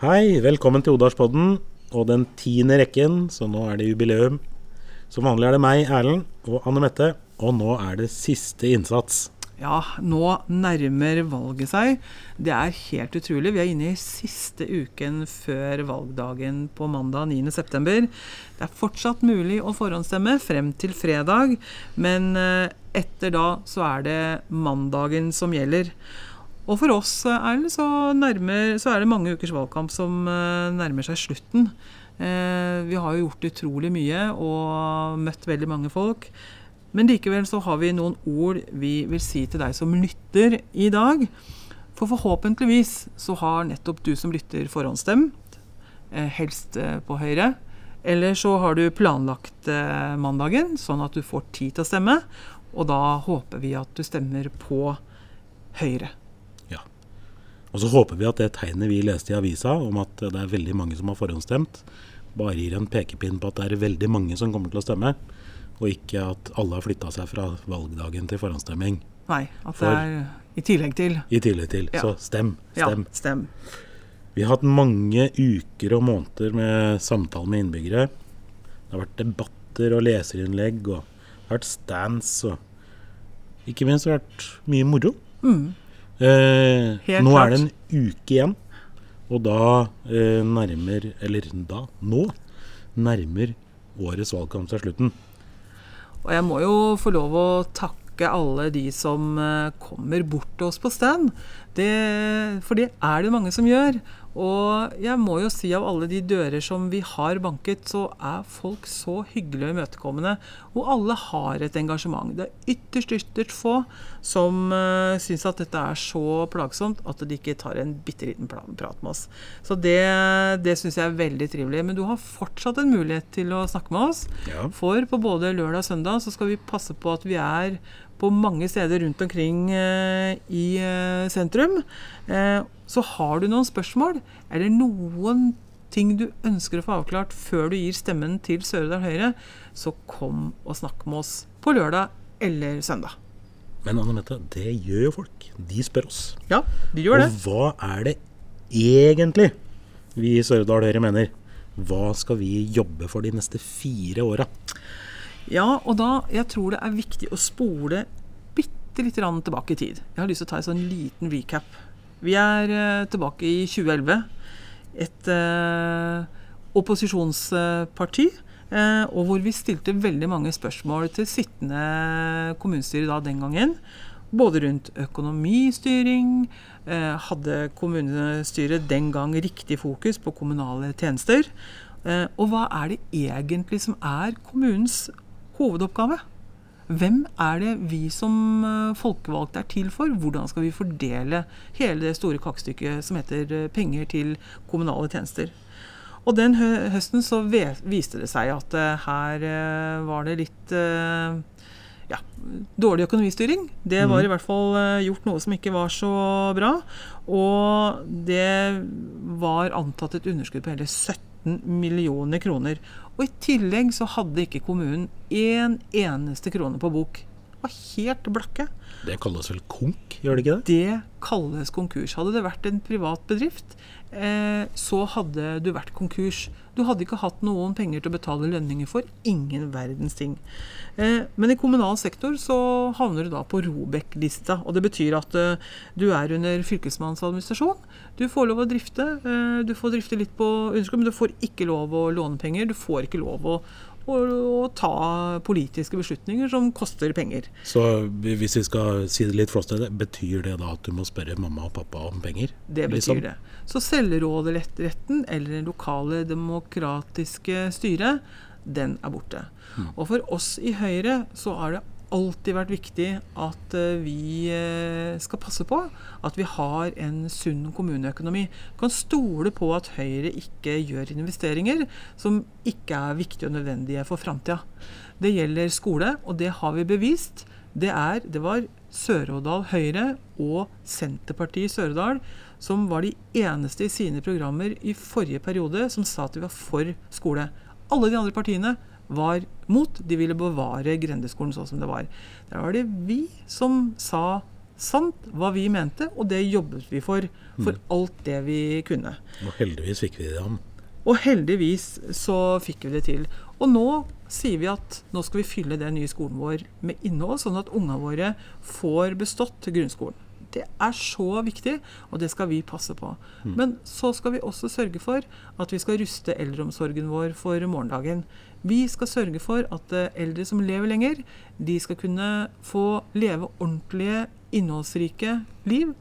Hei, velkommen til Odalspodden og den tiende rekken, så nå er det jubileum. Som vanlig er det meg, Erlend, og Anne Mette, og nå er det siste innsats. Ja, nå nærmer valget seg. Det er helt utrolig. Vi er inne i siste uken før valgdagen på mandag 9.9. Det er fortsatt mulig å forhåndsstemme frem til fredag, men eh, etter da så er det mandagen som gjelder. Og for oss Erlend, så, så er det mange ukers valgkamp som uh, nærmer seg slutten. Uh, vi har jo gjort utrolig mye og møtt veldig mange folk. Men likevel så har vi noen ord vi vil si til deg som lytter i dag. For forhåpentligvis så har nettopp du som lytter forhåndsstemt, helst på Høyre. Eller så har du planlagt mandagen, sånn at du får tid til å stemme. Og da håper vi at du stemmer på Høyre. Og så håper vi at det tegnet vi leste i avisa om at det er veldig mange som har forhåndsstemt, bare gir en pekepinn på at det er veldig mange som kommer til å stemme, og ikke at alle har flytta seg fra valgdagen til forhåndsstemming. Nei, at det er i tillegg til. I tillegg til. Ja. Så stem. Stem. Ja, stem. Vi har hatt mange uker og måneder med samtaler med innbyggere. Det har vært debatter og leserinnlegg, og det har vært stands og ikke minst har det vært mye moro. Mm. Eh, nå klart. er det en uke igjen, og da eh, nærmer Eller da, nå nærmer årets valgkamp seg slutten. Og jeg må jo få lov å takke alle de som eh, kommer bort til oss på stand. Det, for det er det mange som gjør. Og jeg må jo si av alle de dører som vi har banket, så er folk så hyggelige og imøtekommende. Og alle har et engasjement. Det er ytterst, ytterst få som uh, syns at dette er så plagsomt at de ikke tar en bitte liten prat med oss. Så det, det syns jeg er veldig trivelig. Men du har fortsatt en mulighet til å snakke med oss. Ja. For på både lørdag og søndag så skal vi passe på at vi er på mange steder rundt omkring uh, i uh, sentrum. Uh, så har du noen spørsmål, er det noen ting du ønsker å få avklart før du gir stemmen til Sør-Odal Høyre, så kom og snakk med oss på lørdag eller søndag. Men Anne Mette, det gjør jo folk. De spør oss. Ja, de gjør det. Og hva er det egentlig vi i Sør-Odal Høyre mener? Hva skal vi jobbe for de neste fire åra? Ja, og da Jeg tror det er viktig å spole bitte litt tilbake i tid. Jeg har lyst til å ta en sånn liten recap vi er uh, tilbake i 2011. Et uh, opposisjonsparti. Uh, og hvor vi stilte veldig mange spørsmål til sittende kommunestyre da den gangen. Både rundt økonomistyring. hadde kommunestyret den gang riktig fokus på kommunale tjenester? og hva er det egentlig som er kommunens hovedoppgave? Hvem er det vi som eh, folkevalgte er til for? Hvordan skal vi fordele hele det store kakestykket som heter eh, penger til kommunale tjenester? Og den høsten så viste det seg at uh, her var det litt ja, dårlig økonomistyring. Det var mm. i hvert fall gjort noe som ikke var så bra. Og det var antatt et underskudd på hele 17 millioner kroner. Og i tillegg så hadde ikke kommunen én eneste krone på bok. Var helt blakke. Det kalles vel konk, gjør det ikke det? Det kalles konkurs. Hadde det vært en privat bedrift, eh, så hadde du vært konkurs. Du hadde ikke hatt noen penger til å betale lønninger for. Ingen verdens ting. Eh, men i kommunal sektor så havner du da på Robek-lista. Og det betyr at eh, du er under fylkesmannens administrasjon. Du får lov å drifte. Eh, du får drifte litt på underskudd, men du får ikke lov å låne penger. Du får ikke lov å å ta politiske beslutninger som koster penger. Så hvis vi skal si det litt flåsete, betyr det da at du må spørre mamma og pappa om penger? Det betyr liksom? det. Så selvråderetten, eller det lokale demokratiske styret, den er borte. Mm. Og for oss i Høyre så er det alltid vært viktig at eh, vi eh, skal passe på at vi har en sunn kommuneøkonomi. Du kan stole på at Høyre ikke gjør investeringer som ikke er viktige og nødvendige for framtida. Det gjelder skole, og det har vi bevist. Det, er, det var Sør-Odal Høyre og Senterpartiet i Sør-Odal som var de eneste i sine programmer i forrige periode som sa at de var for skole. Alle de andre partiene var mot. De ville bevare grendeskolen sånn som det var. Der var det vi som sa sant hva vi mente, og det jobbet vi for. For alt det vi kunne. Og heldigvis fikk vi det an. Og heldigvis så fikk vi det til. Og nå sier vi at nå skal vi fylle den nye skolen vår med innhold, sånn at ungene våre får bestått grunnskolen. Det er så viktig, og det skal vi passe på. Men så skal vi også sørge for at vi skal ruste eldreomsorgen vår for morgendagen. Vi skal sørge for at eh, eldre som lever lenger, de skal kunne få leve ordentlige, innholdsrike liv.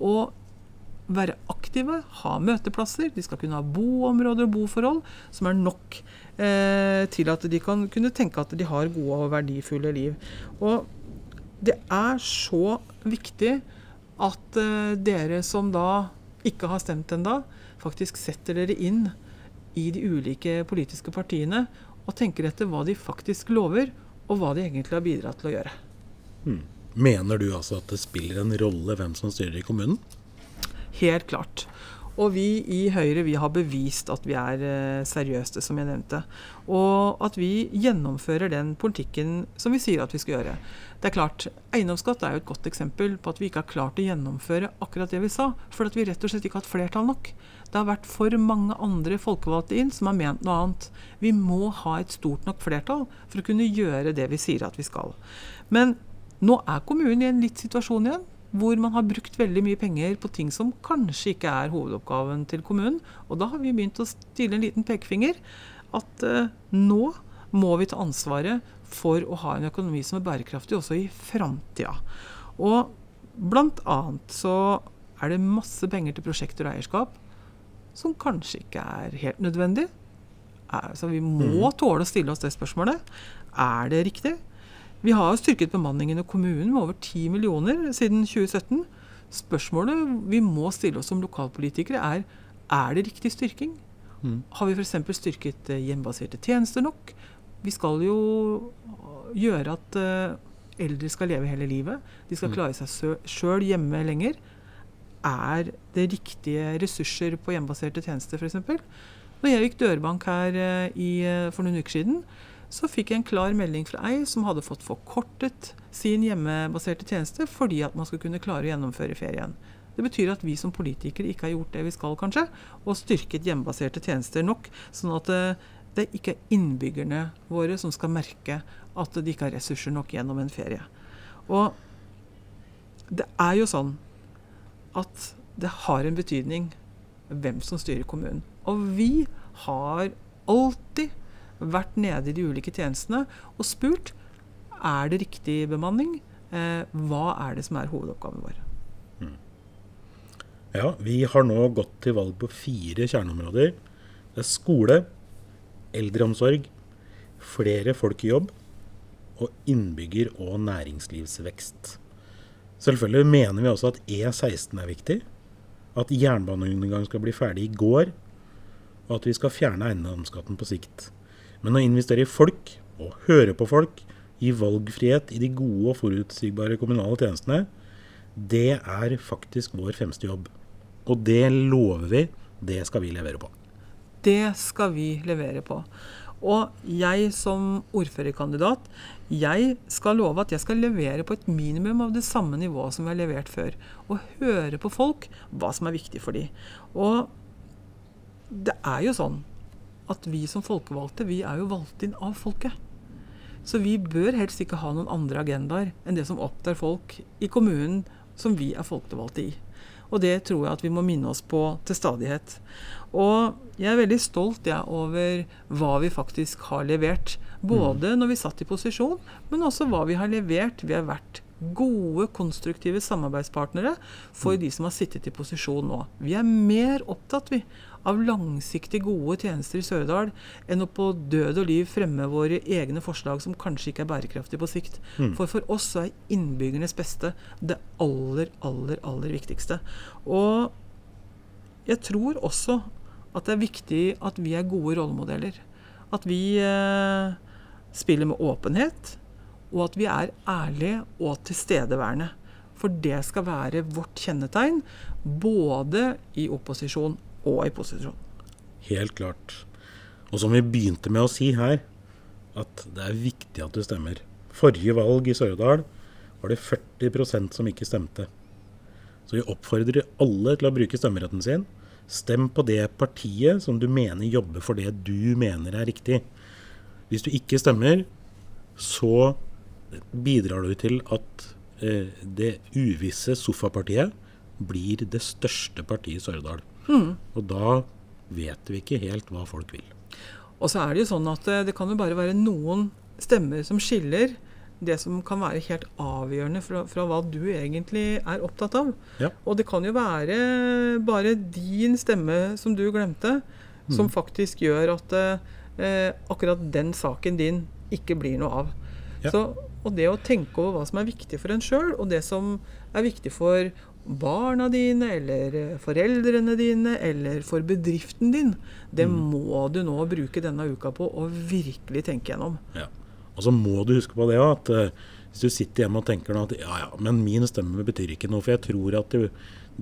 Og være aktive, ha møteplasser. De skal kunne ha boområder og boforhold som er nok eh, til at de kan kunne tenke at de har gode og verdifulle liv. Og det er så viktig at eh, dere som da ikke har stemt ennå, faktisk setter dere inn i de ulike politiske partiene og tenker etter hva de faktisk lover, og hva de egentlig har bidratt til å gjøre. Mener du altså at det spiller en rolle hvem som styrer i kommunen? Helt klart. Og vi i Høyre vi har bevist at vi er seriøste, seriøse, som jeg nevnte. Og at vi gjennomfører den politikken som vi sier at vi skal gjøre. Det er klart, Eiendomsskatt er jo et godt eksempel på at vi ikke har klart å gjennomføre akkurat det vi sa. For at vi rett og slett ikke har hatt flertall nok. Det har vært for mange andre folkevalgte inn som har ment noe annet. Vi må ha et stort nok flertall for å kunne gjøre det vi sier at vi skal. Men nå er kommunen i en litt situasjon igjen hvor man har brukt veldig mye penger på ting som kanskje ikke er hovedoppgaven til kommunen. Og da har vi begynt å stille en liten pekefinger. At eh, nå må vi ta ansvaret for å ha en økonomi som er bærekraftig også i framtida. Og blant annet så er det masse penger til prosjekter og eierskap som kanskje ikke er helt nødvendig. Er, så vi må tåle å stille oss det spørsmålet. Er det riktig? Vi har styrket bemanningen i kommunen med over 10 millioner siden 2017. Spørsmålet vi må stille oss som lokalpolitikere er er det riktig styrking. Har vi f.eks. styrket eh, hjemmebaserte tjenester nok? Vi skal jo gjøre at eh, eldre skal leve hele livet. De skal klare seg sjøl hjemme lenger. Er det riktige ressurser på hjemmebaserte tjenester f.eks.? Når jeg gikk dørbank her eh, i, eh, for noen uker siden, så fikk jeg en klar melding fra ei som hadde fått forkortet sin hjemmebaserte tjeneste fordi at man skulle kunne klare å gjennomføre ferien. Det betyr at vi som politikere ikke har gjort det vi skal, kanskje, og styrket hjemmebaserte tjenester nok, sånn at eh, det ikke er innbyggerne våre som skal merke at de ikke har ressurser nok gjennom en ferie. Og det er jo sånn at det har en betydning hvem som styrer kommunen. Og vi har alltid vært nede i de ulike tjenestene og spurt er det riktig bemanning. Eh, hva er det som er hovedoppgaven vår? Ja, vi har nå gått til valg på fire kjerneområder. Det er skole, eldreomsorg, flere folk i jobb og innbygger- og næringslivsvekst. Selvfølgelig mener vi også at E16 er viktig, at jernbaneundergang skal bli ferdig i går, og at vi skal fjerne eiendomsskatten på sikt. Men å investere i folk, og høre på folk, gi valgfrihet i de gode og forutsigbare kommunale tjenestene, det er faktisk vår fremste jobb. Og det lover vi, det skal vi levere på. Det skal vi levere på. Og jeg som ordførerkandidat, jeg skal love at jeg skal levere på et minimum av det samme nivået som vi har levert før. Og høre på folk hva som er viktig for dem. Og det er jo sånn at vi som folkevalgte, vi er jo valgt inn av folket. Så vi bør helst ikke ha noen andre agendaer enn det som opptar folk i kommunen som vi er folkevalgte i. Og det tror jeg at vi må minne oss på til stadighet. Og jeg er veldig stolt jeg, over hva vi faktisk har levert. Både når vi satt i posisjon, men også hva vi har levert. Vi har vært gode, konstruktive samarbeidspartnere for de som har sittet i posisjon nå. Vi er mer opptatt vi, av langsiktig gode tjenester i Sørdal enn å på død og liv fremme våre egne forslag som kanskje ikke er bærekraftige på sikt. For for oss er innbyggernes beste det aller, aller, aller viktigste. Og jeg tror også at det er viktig at vi er gode rollemodeller. At vi eh, spiller med åpenhet, og at vi er ærlige og tilstedeværende. For det skal være vårt kjennetegn, både i opposisjon og i posisjon. Helt klart. Og som vi begynte med å si her, at det er viktig at du stemmer. Forrige valg i Sør-Odal var det 40% som ikke stemte. Så vi oppfordrer alle til å bruke stemmeretten sin. Stem på det partiet som du mener jobber for det du mener er riktig. Hvis du ikke stemmer, så bidrar du til at eh, det uvisse sofapartiet blir det største partiet i Sørdal. Mm. Og da vet vi ikke helt hva folk vil. Og så er det jo sånn at eh, det kan jo bare være noen stemmer som skiller det som kan være helt avgjørende fra, fra hva du egentlig er opptatt av. Ja. Og det kan jo være bare din stemme som du glemte, som faktisk gjør at eh, akkurat den saken din ikke blir noe av. Ja. Så, og det å tenke over hva som er viktig for en sjøl, og det som er viktig for barna dine, eller eh, foreldrene dine, eller for bedriften din, det må du nå bruke denne uka på å virkelig tenke gjennom. Ja. Og så må du huske på det òg, at eh, hvis du sitter hjemme og tenker at ja, ja, men min stemme betyr ikke noe, for jeg tror at det,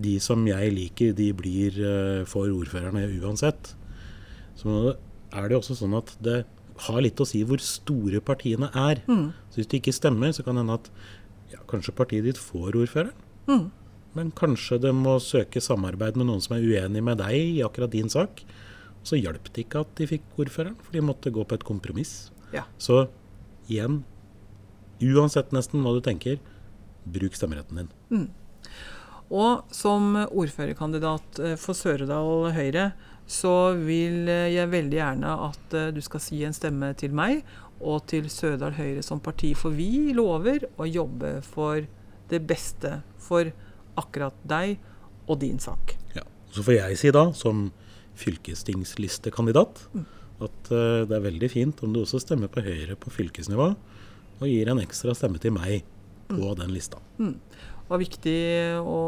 de som jeg liker, de blir eh, for ordførerne uansett. Så er det også sånn at det har litt å si hvor store partiene er. Så hvis det ikke stemmer, så kan det hende at ja, kanskje partiet ditt får ordføreren. Men kanskje det må søke samarbeid med noen som er uenig med deg i akkurat din sak. Så hjalp det ikke at de fikk ordføreren, for de måtte gå på et kompromiss. Ja. Så igjen, uansett nesten hva du tenker, bruk stemmeretten din. Og som ordførerkandidat eh, for Sør-Odal Høyre, så vil eh, jeg veldig gjerne at eh, du skal si en stemme til meg og til Sør-Odal Høyre som parti, for vi lover å jobbe for det beste for akkurat deg og din sak. Ja. Så får jeg si da, som fylkestingslistekandidat, at eh, det er veldig fint om du også stemmer på Høyre på fylkesnivå, og gir en ekstra stemme til meg på den lista. Det var viktig å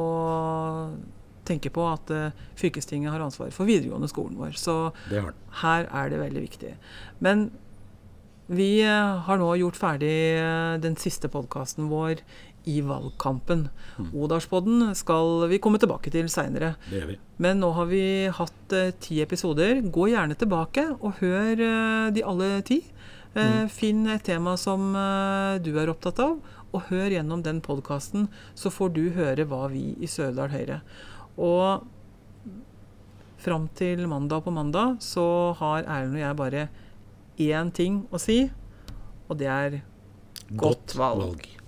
tenke på at eh, fylkestinget har ansvaret for videregående skolen vår. Så Det her er det veldig viktig. Men vi eh, har nå gjort ferdig eh, den siste podkasten vår i valgkampen. Odalspodden skal vi komme tilbake til seinere. Det. Men nå har vi hatt uh, ti episoder. Gå gjerne tilbake og hør uh, de alle ti. Eh, Finn et tema som du er opptatt av, og hør gjennom den podkasten, så får du høre hva vi i Sørdal Høyre. Og fram til mandag på mandag så har Erlend og jeg bare én ting å si, og det er Godt valg. valg.